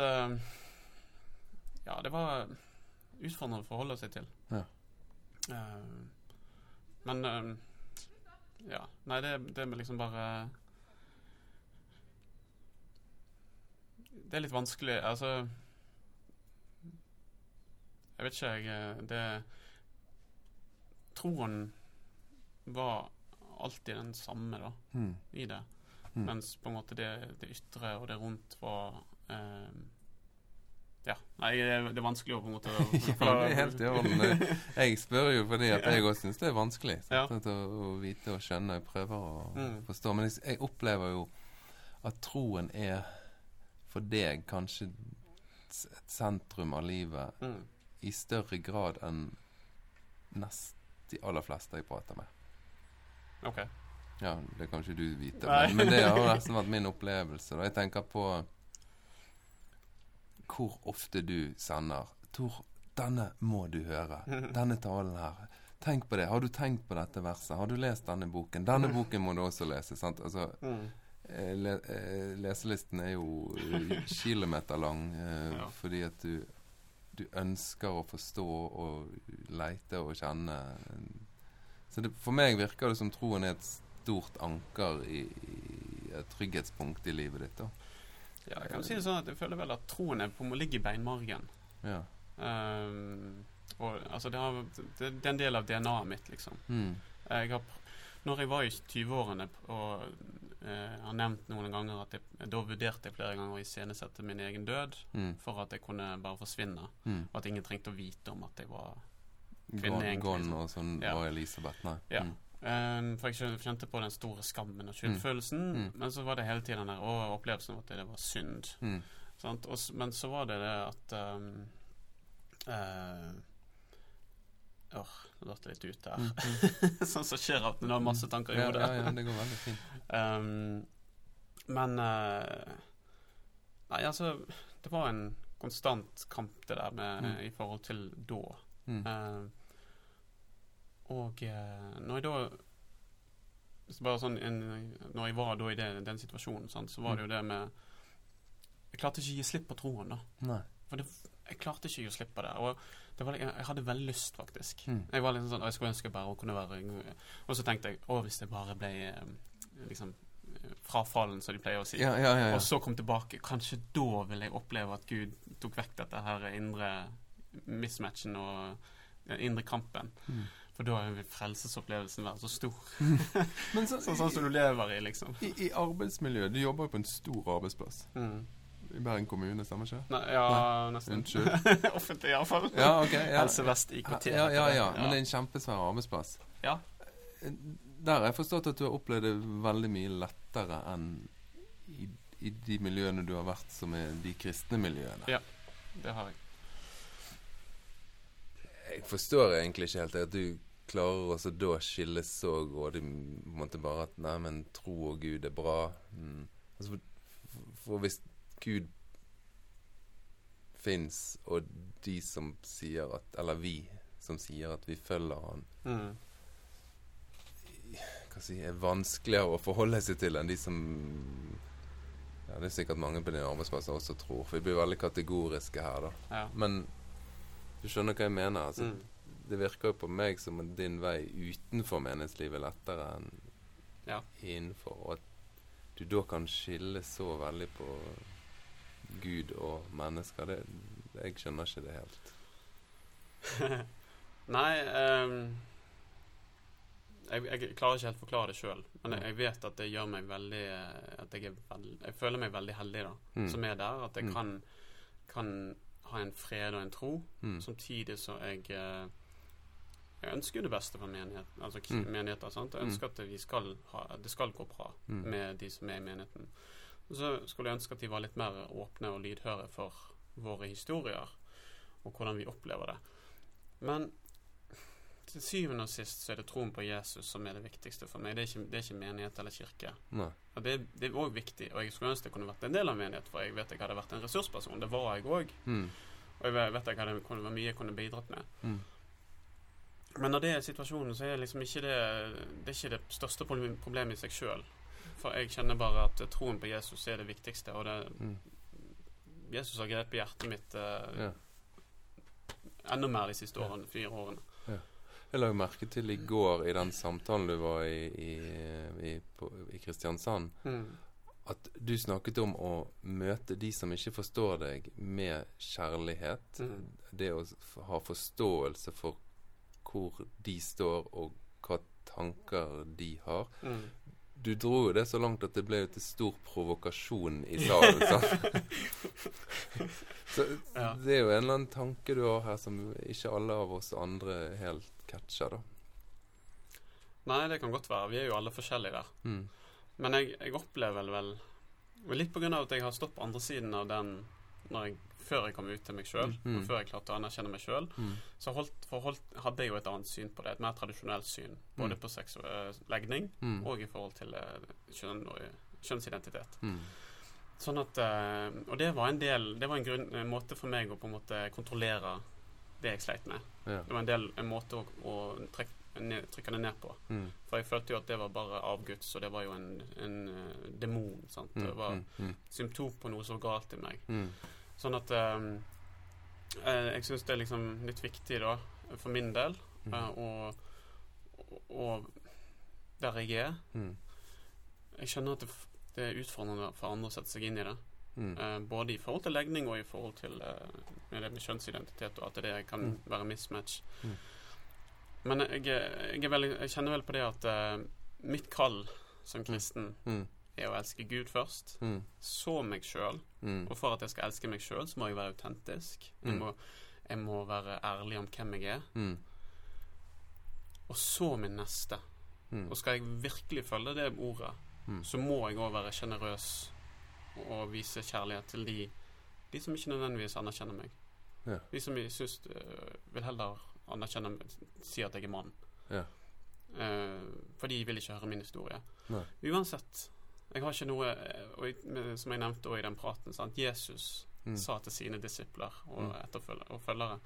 Ja, det var utfordrende å forholde seg til. Eh, men eh, Ja. Nei, det, det med liksom bare Det er litt vanskelig Altså Jeg vet ikke, jeg eh, Det Troen var alltid den samme, da, Mm. i det. Mm. Mens på en måte det, det ytre og det rundt var eh, Ja. Nei, det, er vanskelig å på en måte Ja, det er helt i orden. Jeg spør jo fordi at jeg òg syns det er vanskelig Ja. Å, å vite og skjønne. Jeg prøver å Mm. forstå. Men jeg, jeg opplever jo at troen er for deg kanskje et sentrum av livet Mm. i større grad enn nest de aller fleste jeg prater med. OK. Ja, det kan ikke du vite, men, men det har nesten vært min opplevelse. Da. Jeg tenker på hvor ofte du sender Tor, denne må du høre. Denne talen her. Tenk på det. Har du tenkt på dette verset? Har du lest denne boken? Denne boken må du også lese. sant? Altså, Mm. eh, le, eh, leselisten er jo kilometer kilometerlang eh, Ja. fordi at du, du ønsker å forstå og leite og kjenne. Så det, for meg virker det som troen er et stort anker i, i et trygghetspunkt i livet ditt. da. Ja, jeg kan si det sånn at jeg føler vel at troen er på må ligge i beinmargen. Ja. Um, og altså det, har, det, det er en del av DNA-et mitt, liksom. Mm. Jeg har, når jeg var i 20-årene og eh, har nevnt noen ganger at jeg, da vurderte jeg flere ganger å iscenesette min egen død Mm. for at jeg kunne bare forsvinne. Mm. Og at ingen trengte å vite om at jeg var Kvinne, Gone, gone og sånn Ja. var Elisabeth. Nei. Ja. Mm. Um, for jeg kjente på den store skammen og skyldfølelsen. Mm. Men så var det hele tiden den der og opplevelsen av at det var synd. Mm. Sant? Og, men så var det det at um, uh, Åh, datt jeg litt ut her. Mm. Mm. sånn som skjer at når du har masse tanker i hodet. ja, ja, det går veldig fint. Um, men uh, Nei, altså Det var en konstant kamp, det der med, Mm. i forhold til da. Mm. Eh, og eh, når jeg da så bare sånn en, Når jeg var da i det, den situasjonen, sant, så var det jo det med Jeg klarte ikke å gi slipp på troen, da. Nei. For det, jeg klarte ikke å gi slipp på det. Og det var, jeg, jeg hadde veldig lyst, faktisk. Mm. Jeg var liksom sånn, «Å, jeg skulle ønske bare å kunne være Og så tenkte jeg å, hvis det bare ble eh, liksom eh, frafallen, som de pleier å si. Ja, ja, ja. Og så kom tilbake. Kanskje da vil jeg oppleve at Gud tok vekk dette her indre mismatchen og indre kampen. Mm. For da vil frelsesopplevelsen være så stor. Men så, Sånn, sånn som du lever i, liksom. i, I arbeidsmiljøet Du jobber jo på en stor arbeidsplass. Mm. I Bergen kommune, stemmer ikke? Nei, ja, nesten. Unnskyld. Offentlig, iallfall. Ja, ok. Ja. Helse Vest IKT. Ja, ja, ja. Men det er en kjempesvær arbeidsplass. Ja. Der har jeg forstått at du har opplevd det veldig mye lettere enn i, i de miljøene du har vært, som er de kristne miljøene. Ja. Det har jeg. Jeg forstår egentlig ikke helt at du klarer også da skille så grådig de måtte bare at Nei, men tro og Gud er bra. Mm. Altså, for, for hvis Gud fins, og de som sier at Eller vi som sier at vi følger Han, Mm. hva si, er vanskeligere å forholde seg til enn de som ja, Det er sikkert mange på din arbeidsplass også tror. For vi blir veldig kategoriske her, da. Ja. Men du skjønner hva jeg mener? altså Mm. Det virker jo på meg som at din vei utenfor menighetslivet er lettere enn Ja. innenfor. Og at du da kan skille så veldig på Gud og mennesker. Det, jeg skjønner ikke det helt. Nei um, jeg, jeg klarer ikke helt å forklare det sjøl, men jeg, jeg vet at det gjør meg veldig At jeg veld, Jeg føler meg veldig heldig, da, Mm. som er der. At jeg Mm. kan, kan ha en fred og en tro, Mm. samtidig så jeg eh, Jeg ønsker det beste for menighet, altså Mm. menigheter. Sant? Jeg ønsker at vi skal ha, det skal gå bra Mm. med de som er i menigheten. Og så skulle jeg ønske at de var litt mer åpne og lydhøre for våre historier, og hvordan vi opplever det. Men til syvende og sist så er det troen på Jesus som er det viktigste for meg. Det er ikke, det er ikke menighet eller kirke. Nei. Og det, det er òg viktig, og jeg skulle ønske jeg kunne vært en del av en menighet, for jeg vet jeg hadde vært en ressursperson. Det var jeg òg. Mm. Og jeg vet- vet jeg hadde kunne, mye jeg kunne bidratt med. Men når det er situasjonen, så er liksom ikke det Det ikke det største problemet i seg sjøl. For jeg kjenner bare at troen på Jesus er det viktigste, og det, Mm. Jesus har grepet hjertet mitt eh, Ja. enda mer de siste årene, fire årene. Jeg la jo merke til i går i den samtalen du var i i, i, på, i Kristiansand, Mm. at du snakket om å møte de som ikke forstår deg, med kjærlighet. Mm. Det å ha forståelse for hvor de står, og hva tanker de har. Mm. Du dro jo det så langt at det ble jo til stor provokasjon i salen. sant? så Ja. det er jo en eller annen tanke du har her som ikke alle av oss andre helt catcher, da. Nei, det kan godt være. Vi er jo alle forskjellige der. Mm. Men jeg, jeg opplever vel Litt av at jeg har stått på andre siden av den når jeg, før jeg kom ut til meg sjøl, Mm. og før jeg klarte å anerkjenne meg sjøl, Mm. så holdt, forholdt, hadde jeg jo et annet syn på det. Et mer tradisjonelt syn. Både Mm. på og eh, legning, Mm. og i forhold til eh, kjønn og kjønnsidentitet. Mm. Sånn at eh, Og det var en del Det var en, grunn, en måte for meg å på en måte kontrollere det jeg sleit med. Ja. Det var en del en måte å, å trekke ned, trykke det ned på. Mm. For jeg følte jo at det var bare avguds, og det var jo en, en uh, demon. Sant? Mm. Det var. Mm. symptom på noe som var galt i meg. Mm. Sånn at eh, Jeg syns det er liksom litt viktig, da, for min del, Mm. og, og der jeg er Mm. Jeg skjønner at det, det er utfordrende for andre å sette seg inn i det. Mm. Uh, både i forhold til legning og i forhold til uh, det med kjønnsidentitet, og at det kan Mm. være mismatch. Mm. Men jeg, jeg, veldig, jeg kjenner vel på det at uh, mitt kall som kristen Mm. Er å elske Gud først, Mm. så meg sjøl. Mm. Og for at jeg skal elske meg sjøl, så må jeg være autentisk. Jeg, Mm. må, jeg må være ærlig om hvem jeg er. Mm. Og så min neste. Mm. Og skal jeg virkelig følge det ordet, så må jeg òg være sjenerøs og vise kjærlighet til de, de som ikke nødvendigvis anerkjenner meg. Ja. De som jeg syns uh, vil heller anerkjenne meg, si at jeg er mann. Ja. Uh, for de vil ikke høre min historie. Nei. Uansett. Jeg har ikke noe eh, og, Som jeg nevnte også i den praten, sant? Jesus Mm. sa til sine disipler og Mm. og følgere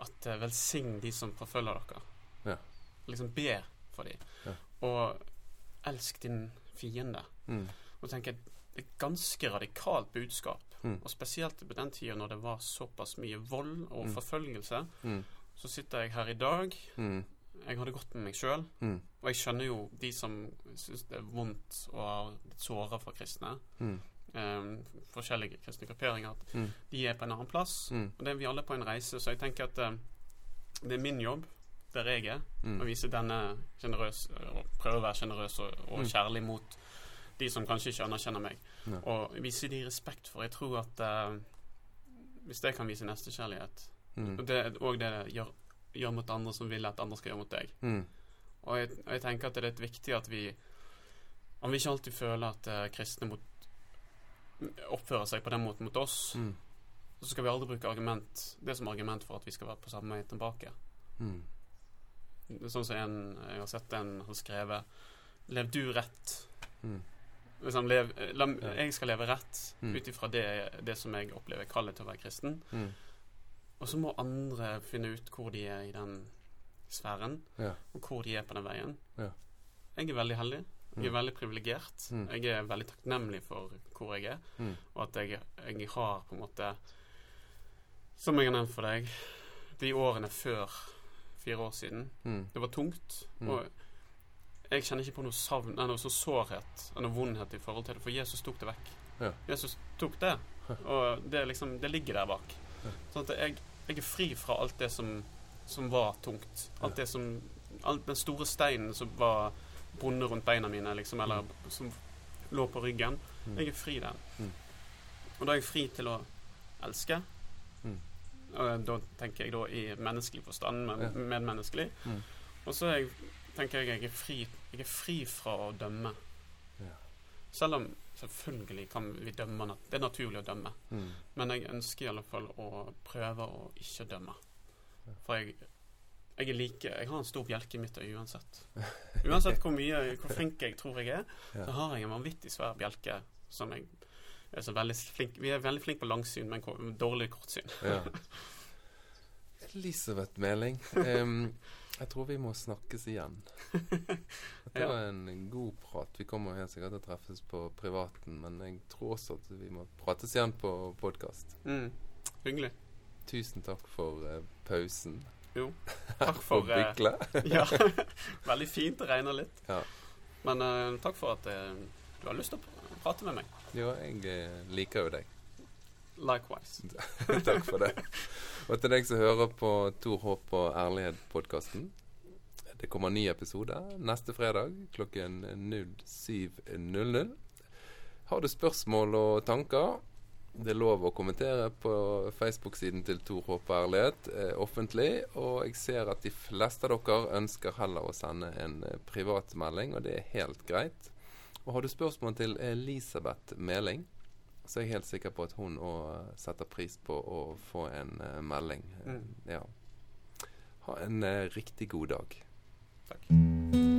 at uh, velsign de som forfølger dere. Ja. Liksom be for dem. Ja. Og elsk din fiende. Mm. Og tenker det er et ganske radikalt budskap. Mm. Og spesielt på den tida når det var såpass mye vold og Mm. forfølgelse. Mm. Så sitter jeg her i dag. Jeg har det godt med meg sjøl. Mm. Og jeg skjønner jo de som syns det er vondt og har såra for kristne. Mm. Um, forskjellige kristne grupperinger. At Mm. de er på en annen plass. Mm. Og det er vi alle på en reise. Så jeg tenker at uh, det er min jobb, der jeg er, å Mm. vise denne generøs Og prøve å være sjenerøs og, og Mm. kjærlig mot de som kanskje ikke anerkjenner meg. Ja. Og vise de respekt for. Jeg tror at uh, hvis det kan vise nestekjærlighet Mm. Og det det det gjør, gjør mot andre som vil at andre skal gjøre mot deg. Mm. Og jeg, og jeg tenker at det er litt viktig at vi Om vi ikke alltid føler at uh, kristne mot, oppfører seg på den måten mot oss, Mm. så skal vi aldri bruke argument det som argument for at vi skal være på samme vei tilbake. Mm. Sånn som en Jeg har sett en har skrevet Lev du rett. Mm. Liksom, lev, la, Jeg skal leve rett Mm. ut ifra det, det som jeg opplever kallet til å være kristen. Mm. Og så må andre finne ut hvor de er i den sfæren, Ja. og hvor de er på den veien. Ja. Jeg er veldig heldig. Jeg er Mm. veldig privilegert. Mm. Jeg er veldig takknemlig for hvor jeg er, Mm. og at jeg, jeg har på en måte Som jeg har nevnt for deg, de årene før fire år siden Mm. Det var tungt. Mm. Og jeg kjenner ikke på noe savn noe sånn sårhet eller vondhet i forhold til det, for Jesus tok det vekk. Ja. Jesus tok det, og det, liksom, det ligger der bak. Sånn at jeg, jeg er fri fra alt det som, som var tungt. Alt det som all Den store steinen som var bonde rundt beina mine, liksom, eller som lå på ryggen. Mm. Jeg er fri der. Mm. Og da er jeg fri til å elske. Mm. Og da tenker jeg da i menneskelig forstand, men medmenneskelig. Mm. Og så er tenker jeg jeg er fri Jeg er fri fra å dømme. Ja. Selv om selvfølgelig kan vi dømme Det er naturlig å dømme. Mm. Men jeg ønsker i alle fall å prøve å ikke dømme. For jeg, jeg like Jeg har en stor bjelke i mitt øye uansett. Uansett hvor mye Hvor flink jeg tror jeg er, så har jeg en vanvittig svær bjelke som jeg er så veldig flink Vi er veldig flinke på langsyn, men dårlig kortsyn. Ja. Elisabeth Meling, em, jeg tror vi må snakkes igjen. Dette Ja. var en god prat. Vi kommer helt sikkert til å treffes på privaten, men jeg tror også at vi må prates igjen på podkast. Mm. Hyggelig. Tusen takk for uh, pausen. Jo. Takk for, for eh, Bykle. Ja. Veldig fint. Det regner litt. Ja. Men uh, takk for at uh, du har lyst til å prate med meg. Jo, jeg liker jo deg. Likewise. Takk for det. Og til deg som hører på Tor Håp og Ærlighet-podkasten. Det kommer en ny episode neste fredag klokken 07.00. Har du spørsmål og tanker? Det er lov å kommentere på Facebook-siden til Tor Håp og Ærlighet eh, offentlig. Og jeg ser at de fleste av dere ønsker heller å sende en eh, privatmelding, og det er helt greit. Og har du spørsmål til Elisabeth Meling, så er jeg helt sikker på at hun òg setter pris på å få en uh, melding. Eh, Mm. Ja. Ha en uh, riktig god dag. Takk.